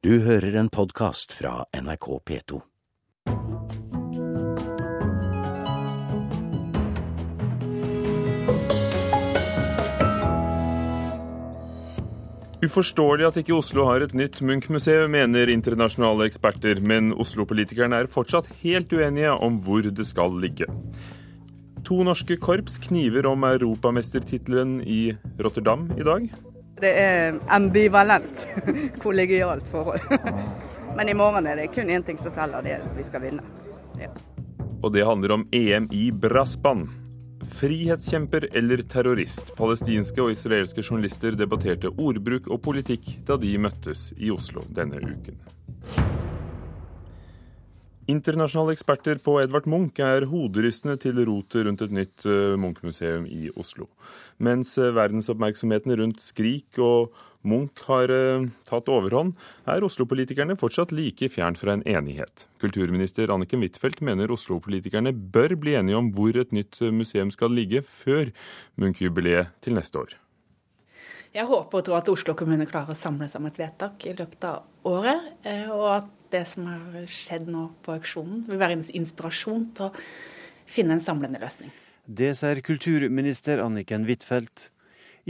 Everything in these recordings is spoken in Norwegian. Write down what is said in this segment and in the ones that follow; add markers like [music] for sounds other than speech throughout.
Du hører en podkast fra NRK P2. Uforståelig at ikke Oslo har et nytt Munch-museum, mener internasjonale eksperter, men Oslo-politikerne er fortsatt helt uenige om hvor det skal ligge. To norske korps kniver om europamestertittelen i Rotterdam i dag. Det er ambivalent [laughs] kollegialt forhold. Men i morgen er det kun én ting som teller, det er at vi skal vinne. Ja. Og det handler om EM i brassband. Frihetskjemper eller terrorist? Palestinske og israelske journalister debatterte ordbruk og politikk da de møttes i Oslo denne uken. Internasjonale eksperter på Edvard Munch er hoderystende til rotet rundt et nytt eh, Munch-museum i Oslo. Mens eh, verdensoppmerksomheten rundt Skrik og Munch har eh, tatt overhånd, er Oslo-politikerne fortsatt like fjern fra en enighet. Kulturminister Anniken Huitfeldt mener Oslo-politikerne bør bli enige om hvor et nytt museum skal ligge før Munch-jubileet til neste år. Jeg håper og tror at Oslo kommune klarer å samle seg om et vedtak i løpet av året, og at det som har skjedd nå på auksjonen, vil være en inspirasjon til å finne en samlende løsning. Det sier kulturminister Anniken Huitfeldt.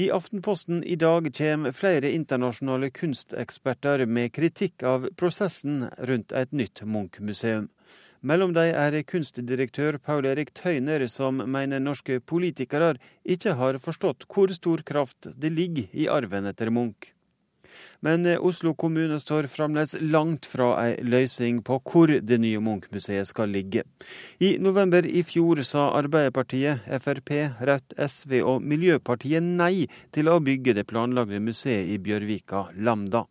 I Aftenposten i dag kommer flere internasjonale kunsteksperter med kritikk av prosessen rundt et nytt Munch-museum. Mellom dem er kunstdirektør Paul Erik Tøyner, som mener norske politikere ikke har forstått hvor stor kraft det ligger i arven etter Munch. Men eh, Oslo kommune står fremdeles langt fra ei løsning på hvor det nye Munch-museet skal ligge. I november i fjor sa Arbeiderpartiet, Frp, Rødt, SV og Miljøpartiet nei til å bygge det planlagte museet i Bjørvika, Lambda.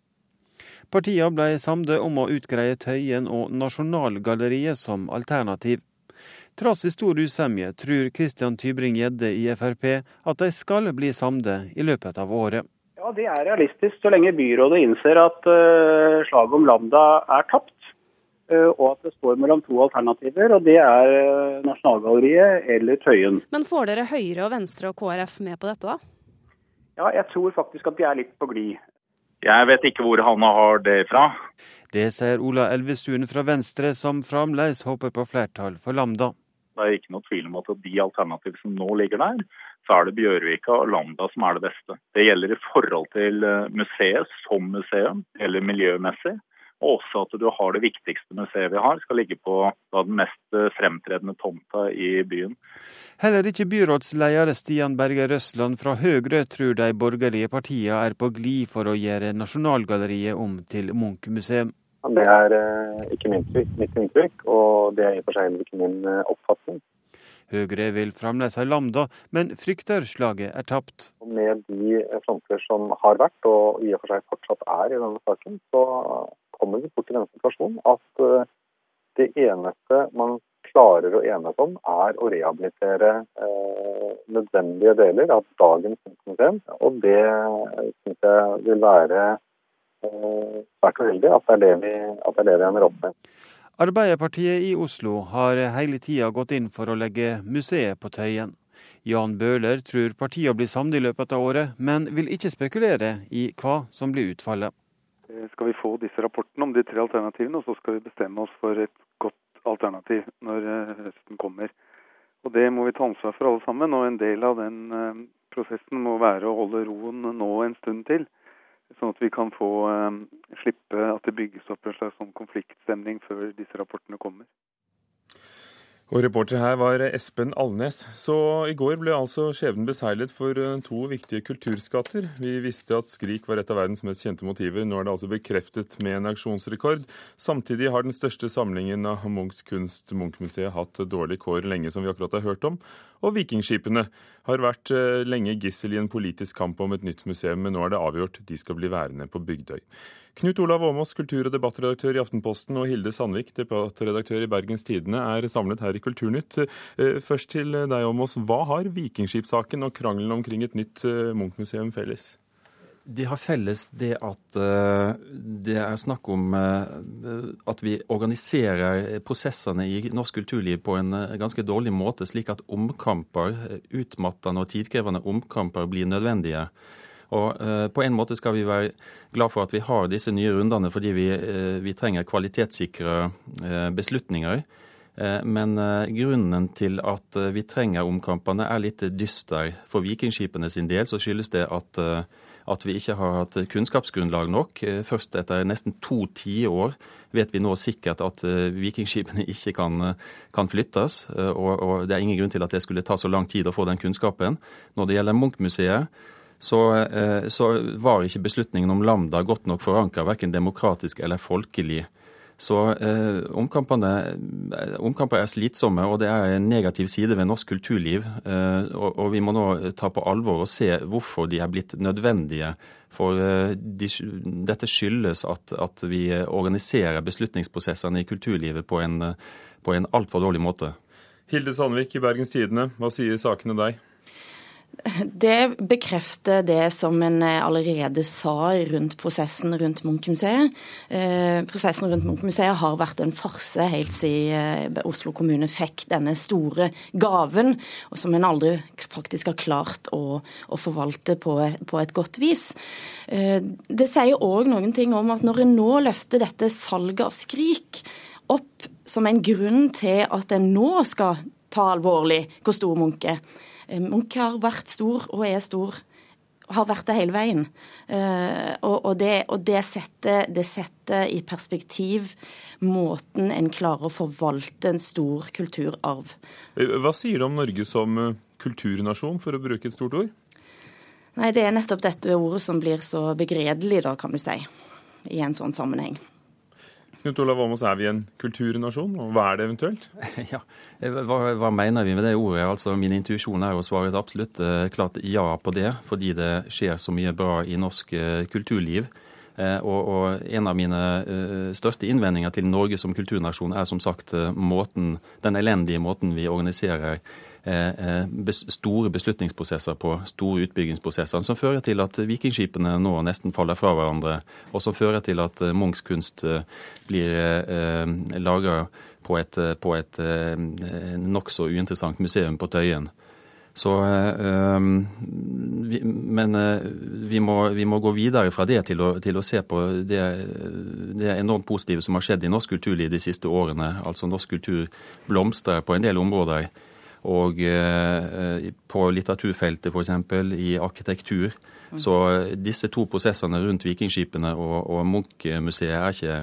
Partiene ble samde om å utgreie Tøyen og Nasjonalgalleriet som alternativ. Trass i stor usemje tror Christian Tybring-Gjedde i Frp at de skal bli samde i løpet av året. Ja, Det er realistisk så lenge byrådet innser at uh, slaget om Lambda er tapt. Uh, og at det står mellom to alternativer, og det er uh, Nasjonalgalleriet eller Tøyen. Men får dere Høyre og Venstre og KrF med på dette, da? Ja, jeg tror faktisk at de er litt på glid. Jeg vet ikke hvor han har det fra. Det sier Ola Elvestuen fra Venstre, som fremdeles håper på flertall for Lambda. Det er ikke noe tvil om at de alternativene som nå ligger der, så er det Bjørvika og Lambda som er det beste. Det gjelder i forhold til eh, museet som museum, eller miljømessig. Og også at du har det viktigste museet vi har, skal ligge på den mest eh, fremtredende tomta i byen. Heller ikke byrådsleder Stian Berger Røsland fra Høyre tror de borgerlige partiene er på glid for å gjøre Nasjonalgalleriet om til Munch-museum. Det er eh, ikke mitt inntrykk, og det er i og for seg ikke min oppfatning. Høyre vil fremdeles ha Lambda, men frykter slaget er tapt. Med de fronter som har vært, og i og for seg fortsatt er i denne saken, så kommer vi fort til denne situasjonen at eh, det eneste man klarer å enes om, er å rehabilitere eh, nødvendige deler av dagens system. Og det syns jeg vil være Eh, svært uheldig at det er det vi, det er det vi ender opp med. Arbeiderpartiet i Oslo har hele tida gått inn for å legge museet på Tøyen. Jan Bøhler tror partiene blir samlet i løpet av året, men vil ikke spekulere i hva som blir utfallet. Eh, skal vi få disse rapportene om de tre alternativene, og så skal vi bestemme oss for et godt alternativ når eh, høsten kommer. Og Det må vi ta ansvar for alle sammen, og en del av den prosessen må være å holde roen nå en stund til. Sånn at vi kan få um, slippe at det bygges opp en slags sånn konfliktstemning før disse rapportene kommer. Og Reporter her var Espen Alnes. Så i går ble altså skjebnen beseglet for eh, to viktige kulturskatter. Vi visste at Skrik var et av verdens mest kjente motiver. Nå er det altså bekreftet med en auksjonsrekord. Samtidig har den største samlingen av Munchs kunst, Munch-museet, hatt dårlig kår lenge, som vi akkurat har hørt om. Og vikingskipene har vært eh, lenge gissel i en politisk kamp om et nytt museum, men nå er det avgjort. De skal bli værende på Bygdøy. Knut Olav Åmås, kultur- og debattredaktør i Aftenposten, og Hilde Sandvik, debattredaktør i Bergens Tidende, er samlet her i Kulturnytt. Eh, først til deg, Åmås. Hva har vikingskipssaken og krangelen omkring et nytt eh, Munch-museum felles? De har felles det at uh, det er snakk om uh, at vi organiserer prosessene i norsk kulturliv på en uh, ganske dårlig måte, slik at omkamper, utmattende og tidkrevende omkamper blir nødvendige. Og eh, På en måte skal vi være glad for at vi har disse nye rundene, fordi vi, eh, vi trenger kvalitetssikre eh, beslutninger. Eh, men eh, grunnen til at eh, vi trenger omkampene er litt dyster. For vikingskipene sin del så skyldes det at, at vi ikke har hatt kunnskapsgrunnlag nok. Først etter nesten to tiår vet vi nå sikkert at vikingskipene [laughs] ikke kan, kan flyttes. Og, og, det er ingen grunn til at det skulle ta så lang tid å få den kunnskapen. Når det gjelder Munch-museet, så, så, var ikke beslutningen om Lambda godt nok forankra, verken demokratisk eller folkelig. Så eh, omkamper er slitsomme, og det er en negativ side ved norsk kulturliv. Eh, og, og, vi må nå ta på alvor og se hvorfor de er blitt nødvendige. For eh, de, dette skyldes at, at, vi organiserer beslutningsprosessene i kulturlivet på en, på en altfor dårlig måte. Hilde Sandvik i Bergens Tidende, hva sier sakene deg? Det bekrefter det som en eh, allerede sa rundt prosessen rundt Munch-museet. Eh, prosessen rundt Munch-museet har vært en farse helt siden eh, Oslo kommune fikk denne store gaven, som en aldri faktisk har klart å, å forvalte på, på, et godt vis. Det sier òg noen ting om at når en nå løfter dette salget av Skrik opp som en grunn til at en nå skal ta alvorlig hvor stor Munch er, Eh, Munch har vært stor og er stor. Har vært det hele veien. Eh, og, det, og det, setter, det setter i perspektiv måten en klarer å forvalte en stor kulturarv. Eh, hva sier du om Norge som kulturnasjon, for å bruke et stort ord? Nei, Det er nettopp dette ordet som blir så begredelig, da, kan du si, i en sånn sammenheng. Knut Olav Åmås, er vi en kulturnasjon, og hva er det eventuelt? [laughs] Ja, hva, hva, mener vi med det ordet? Altså, Min intuisjon er å svare et absolutt eh, klart ja på det, fordi det skjer så mye bra i norsk eh, kulturliv. Eh, og, og, En av mine eh, største innvendinger til Norge som kulturnasjon er som sagt eh, måten, den elendige måten vi organiserer store beslutningsprosesser på store utbyggingsprosesser, som fører til at vikingskipene nå nesten faller fra hverandre, og som fører til at Munchs kunst blir laga på et, på et nokså uinteressant museum på Tøyen. Så, men vi må, vi må, gå videre fra det til å, til å se på det, det, enormt positive som har skjedd i norsk kulturliv de siste årene. Altså Norsk kultur blomstrer på en del områder. Og eh, på litteraturfeltet f.eks., i arkitektur. Så disse to prosessene rundt vikingskipene og, og Munch-museet er ikke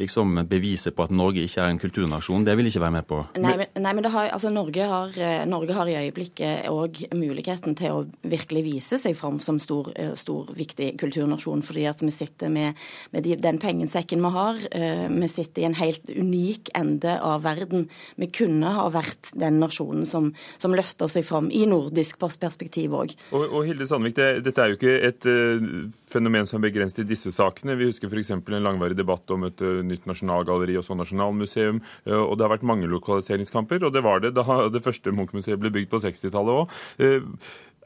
liksom beviset på at Norge ikke er en kulturnasjon. Det vil ikke være med på. Nei, men, nei, men har, altså, Norge, har, eh, Norge, har, i øyeblikket òg muligheten til å virkelig vise seg fram som stor, eh, stor viktig kulturnasjon. Fordi at vi sitter med, med de, den pengesekken vi har. Eh, vi sitter i en helt unik ende av verden. Vi kunne ha vært den nasjonen som, som løfter seg fram i nordisk perspektiv òg. Og, og, Hilde Sandvik, det, dette er jo ikke et uh, fenomen som er begrenset i disse sakene. Vi husker f.eks. en langvarig debatt om et uh, nytt nasjonalgalleri og så nasjonalmuseum. Eh, og det har vært mange lokaliseringskamper, og det var det da [laughs] det første Munch-museet ble bygd på 60-tallet òg. Eh,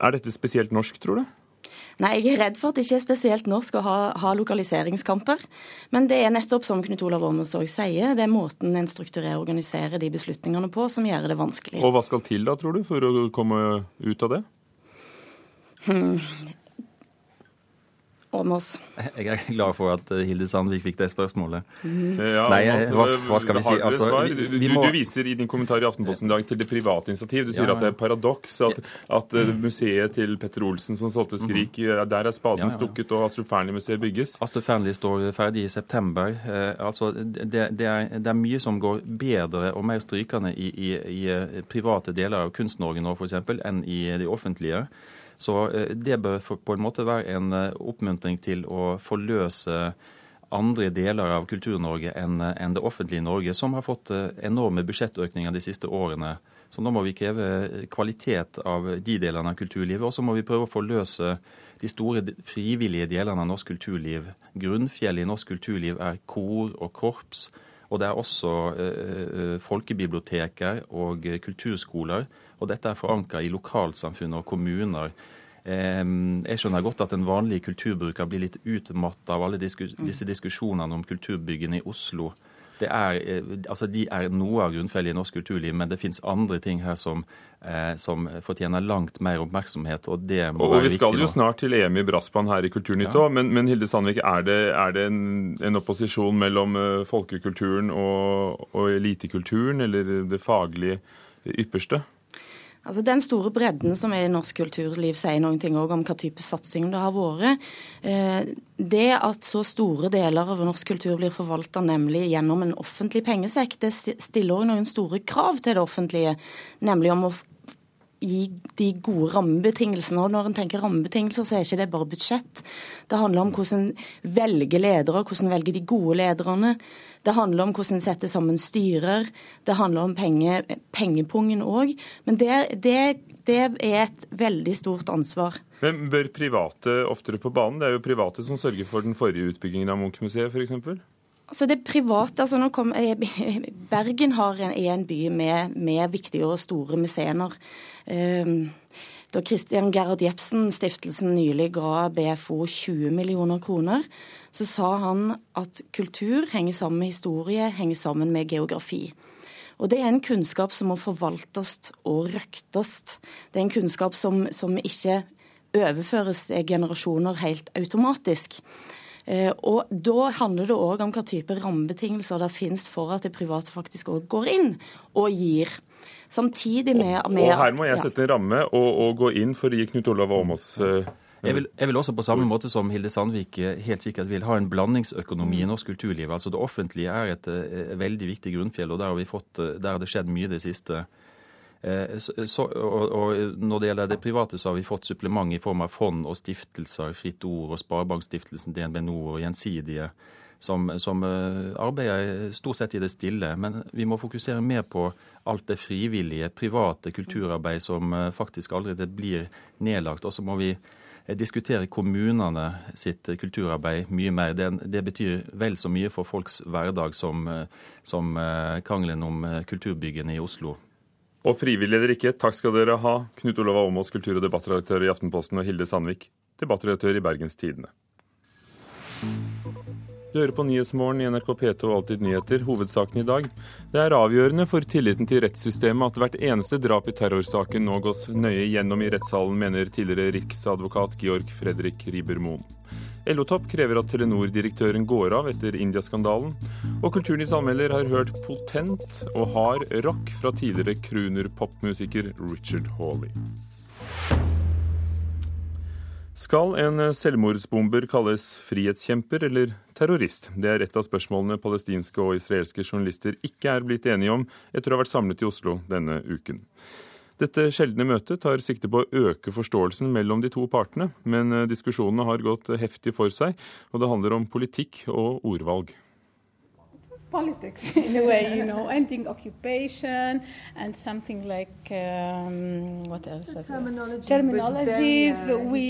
er dette spesielt norsk, tror du? Nei, jeg er redd for at det ikke er spesielt norsk å ha, ha lokaliseringskamper. Men det er nettopp som Knut Olav Åmundsorg sier, det er måten en strukturerer og organiserer de beslutningene på som gjør det vanskelig. Og hva skal til da, tror du, for å komme ut av det? Hmm. Åmås. Jeg er glad for at eh, Hilde Sandvik fikk det spørsmålet. Mm. Ja, Nei, hva, hva, skal vi si? Altså, vi, vi må... du, du, viser i din kommentar i Aftenposten i dag til det private initiativ. Du sier ja, ja. at det er paradoks at, at uh, museet til Petter Olsen som solgte mhm. Skrik, mm. der er spaden stukket og Astrup Fearnley-museet bygges. Astrup Fearnley står ferdig i september. Altså, det, det, er, det, er, mye som går bedre og mer strykende i, i, i private deler av Kunst-Norge nå f.eks. enn i de offentlige. Så eh, det bør på en måte være en eh, oppmuntring til å forløse andre deler av Kultur-Norge enn det offentlige Norge, som har fått eh, enorme budsjettøkninger de siste årene. Så nå må vi kreve kvalitet av de delene av kulturlivet. Og så må vi prøve å forløse de store frivillige delene av norsk kulturliv. Grunnfjellet i norsk kulturliv er kor og korps. Og det er også eh, folkebiblioteker og kulturskoler og dette er forankra i lokalsamfunn og kommuner. Jeg skjønner godt at en vanlig kulturbruker blir litt utmatta av alle disse diskusjonene om kulturbyggene i Oslo. Det er, altså de er noe av grunnfjellet i norsk kulturliv, men det finnes andre ting her som, eh, som fortjener langt mer oppmerksomhet. Og det må og, være Vi skal jo nå. snart til EM i brassband her i Kulturnytt òg, ja. men, men, Hilde Sandvik, er det, er det en, en, opposisjon mellom folkekulturen og, og elitekulturen, eller det faglige ypperste? Altså Den store bredden som er i norsk kulturliv, sier noen ting om hva type satsing det har vært. Eh, det at så store deler av norsk kultur blir forvalta nemlig gjennom en offentlig pengesekk, det stiller noen store krav til det offentlige, nemlig om å gi de gode rammebetingelsene. Og når en tenker rammebetingelser, så er ikke det bare budsjett. Det handler om hvordan en velger ledere, hvordan en velger de gode lederne. Det handler om hvordan en setter sammen styrer. Det handler om penge, pengepungen òg. Men det, det, det er et veldig stort ansvar. Men Bør private oftere på banen? Det er jo private som sørger for den forrige utbyggingen av Munch-museet f.eks.? Altså det private, altså nå kom, [laughs] Bergen har en, en by med, med, viktige og store mesener. Ehm, da Christian Gerhard Jepsen-stiftelsen nylig ga BFO 20 millioner kroner, så sa han at kultur henger sammen med historie, henger sammen med geografi. Og Det er en kunnskap som må forvaltes og røktes. Det er en kunnskap som, som ikke overføres til generasjoner helt automatisk. Eh, og Da handler det òg om hva type rammebetingelser det finnes for at det private faktisk òg går inn og gir. Samtidig med, med Og Her må jeg sette en ramme og, og gå inn for å gi Knut Olav Åmås uh, jeg vil, jeg vil, også på samme måte som Hilde Sandvik eh, helt sikkert vil ha en blandingsøkonomi i norsk kulturliv. Altså Det offentlige er et, et veldig viktig grunnfjell, og der har, vi fått, der har det skjedd mye det siste. Eh, så, så, og, og, Når det gjelder det private, så har vi fått supplement i form av fond og stiftelser, Fritt Ord og Sparebankstiftelsen, DNB Nord og Gjensidige, som, som, eh, arbeider stort sett i det stille. Men vi må fokusere mer på alt det frivillige, private kulturarbeid som eh, faktisk allerede blir nedlagt. Og så må vi diskutere kommunene sitt kulturarbeid mye mer. Det, det, betyr vel så mye for folks hverdag som, som krangelen om kulturbyggene i Oslo. Og frivillig eller ikke, takk skal dere ha, Knut Olav Åmås, kultur- og debattredaktør i Aftenposten, og Hilde Sandvik, debattredaktør i Bergens Tidende. Du hører på Nyhetsmorgen i NRK P2 og Alltid nyheter. Hovedsaken i dag. Det er avgjørende for tilliten til rettssystemet at hvert eneste drap i terrorsaken nå gås nøye gjennom i rettssalen, mener tidligere riksadvokat Georg Fredrik Riiber-Moen. LO-topp krever at Telenor-direktøren går av etter India-skandalen. Og Kulturnytts anmelder har hørt potent og hard rock fra tidligere crooner-popmusiker Richard Hawley. Skal en selvmordsbomber kalles frihetskjemper eller terrorist? Det er et av spørsmålene palestinske og israelske journalister ikke er blitt enige om etter å ha vært samlet i Oslo denne uken. Dette sjeldne møtet tar sikte på å øke forståelsen mellom de to partene, men eh, diskusjonene har gått heftig for seg, og det handler om politikk og ordvalg. Politics [laughs] in a way, you know, ending occupation and something like um, what else? The terminology Terminologies. Very, uh, we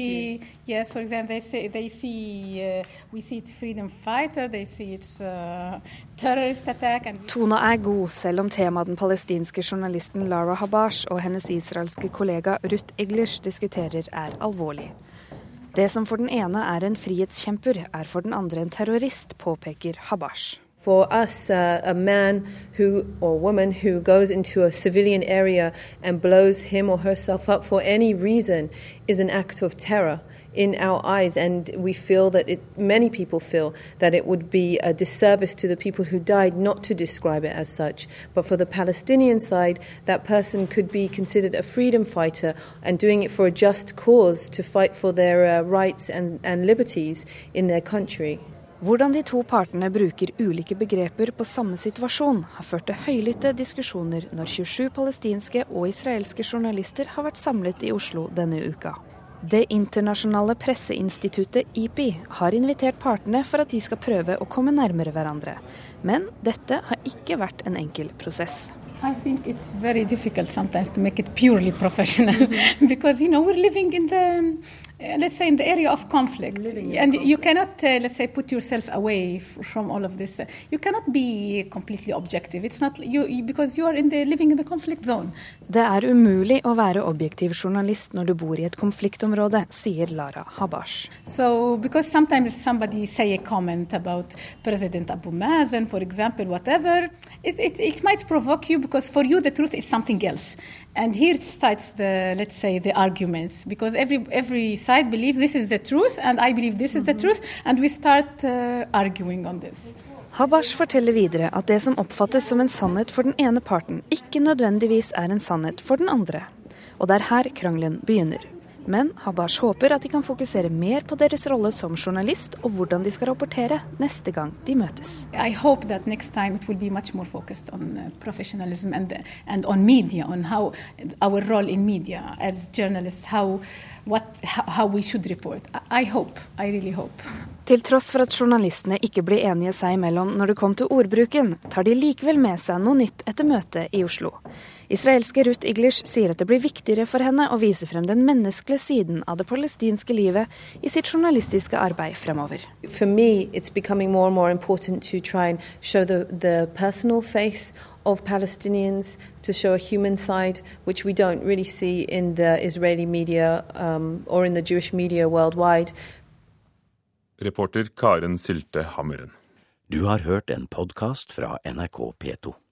yes, for example, they say they see uh, we see it's freedom fighter, they see it's uh, terrorist attack. And Tona er god, selv om temaet den palestinske journalisten Lara Habash og hennes israelske kollega Ruth Eglish diskuterer, er alvorlig. Det som for den ene er en frihetskjemper, er for den andre en terrorist, påpeker Habash. For us, uh, a man who or woman who goes into a civilian area and blows him or herself up for any reason is an act of terror in our eyes, and we feel that it, many people feel that it would be a disservice to the people who died not to describe it as such. But for the Palestinian side, that person could be considered a freedom fighter and doing it for a just cause to fight for their uh, rights and, and liberties in their country. Hvordan de to partene bruker ulike begreper på samme situasjon, har ført til høylytte diskusjoner når 27 palestinske og israelske journalister har vært samlet i Oslo denne uka. Det internasjonale presseinstituttet IPI har invitert partene for at de skal prøve å komme nærmere hverandre. Men dette har ikke vært en enkel prosess. I think it's very difficult sometimes to make it purely professional [laughs] because you know we're living in the uh, let's say in the area of conflict. And you cannot uh, let's say put yourself away from all of this. You cannot be completely objective. It's not you, because you are in the living in the conflict zone. Det er umulig å være objektiv journalist når du bor i et konfliktområde, sier Lara Habash. So because sometimes somebody say a comment about President Abu Mazen, for example, whatever, it, it, it might provoke you because for you the truth is something else. And here starts the, let's say, the arguments. Because every every side believes this is the truth, and I believe this is the truth, and we start uh, arguing on this. Habash forteller videre at det som oppfattes som en sannhet for den ene parten, ikke nødvendigvis er en sannhet for den andre. Og det er her krangelen begynner. Men Habash håper at de kan fokusere mer på deres rolle som journalist, og hvordan de skal rapportere neste gang de møtes. I hope that next time it will be much more focused on uh, professionalism and, and on media, on how our role in media as journalists, how, what, how we should report. I hope, I really hope. Til tross for at journalistene ikke blir enige seg imellom når det kom til ordbruken, tar de likevel med seg noe nytt etter møtet i Oslo. Israelske Ruth Iglish sier at det blir viktigere for henne å vise frem den menneskelige siden av det palestinske livet i sitt journalistiske arbeid fremover. For meg it's det mer og mer viktig å prøve å show the, the face of Palestinians, to show a human side, which we don't really see in the Israeli media um, or in the Jewish media worldwide. Reporter Karen Sylte Hammeren. Du har hørt en podkast fra NRK P2.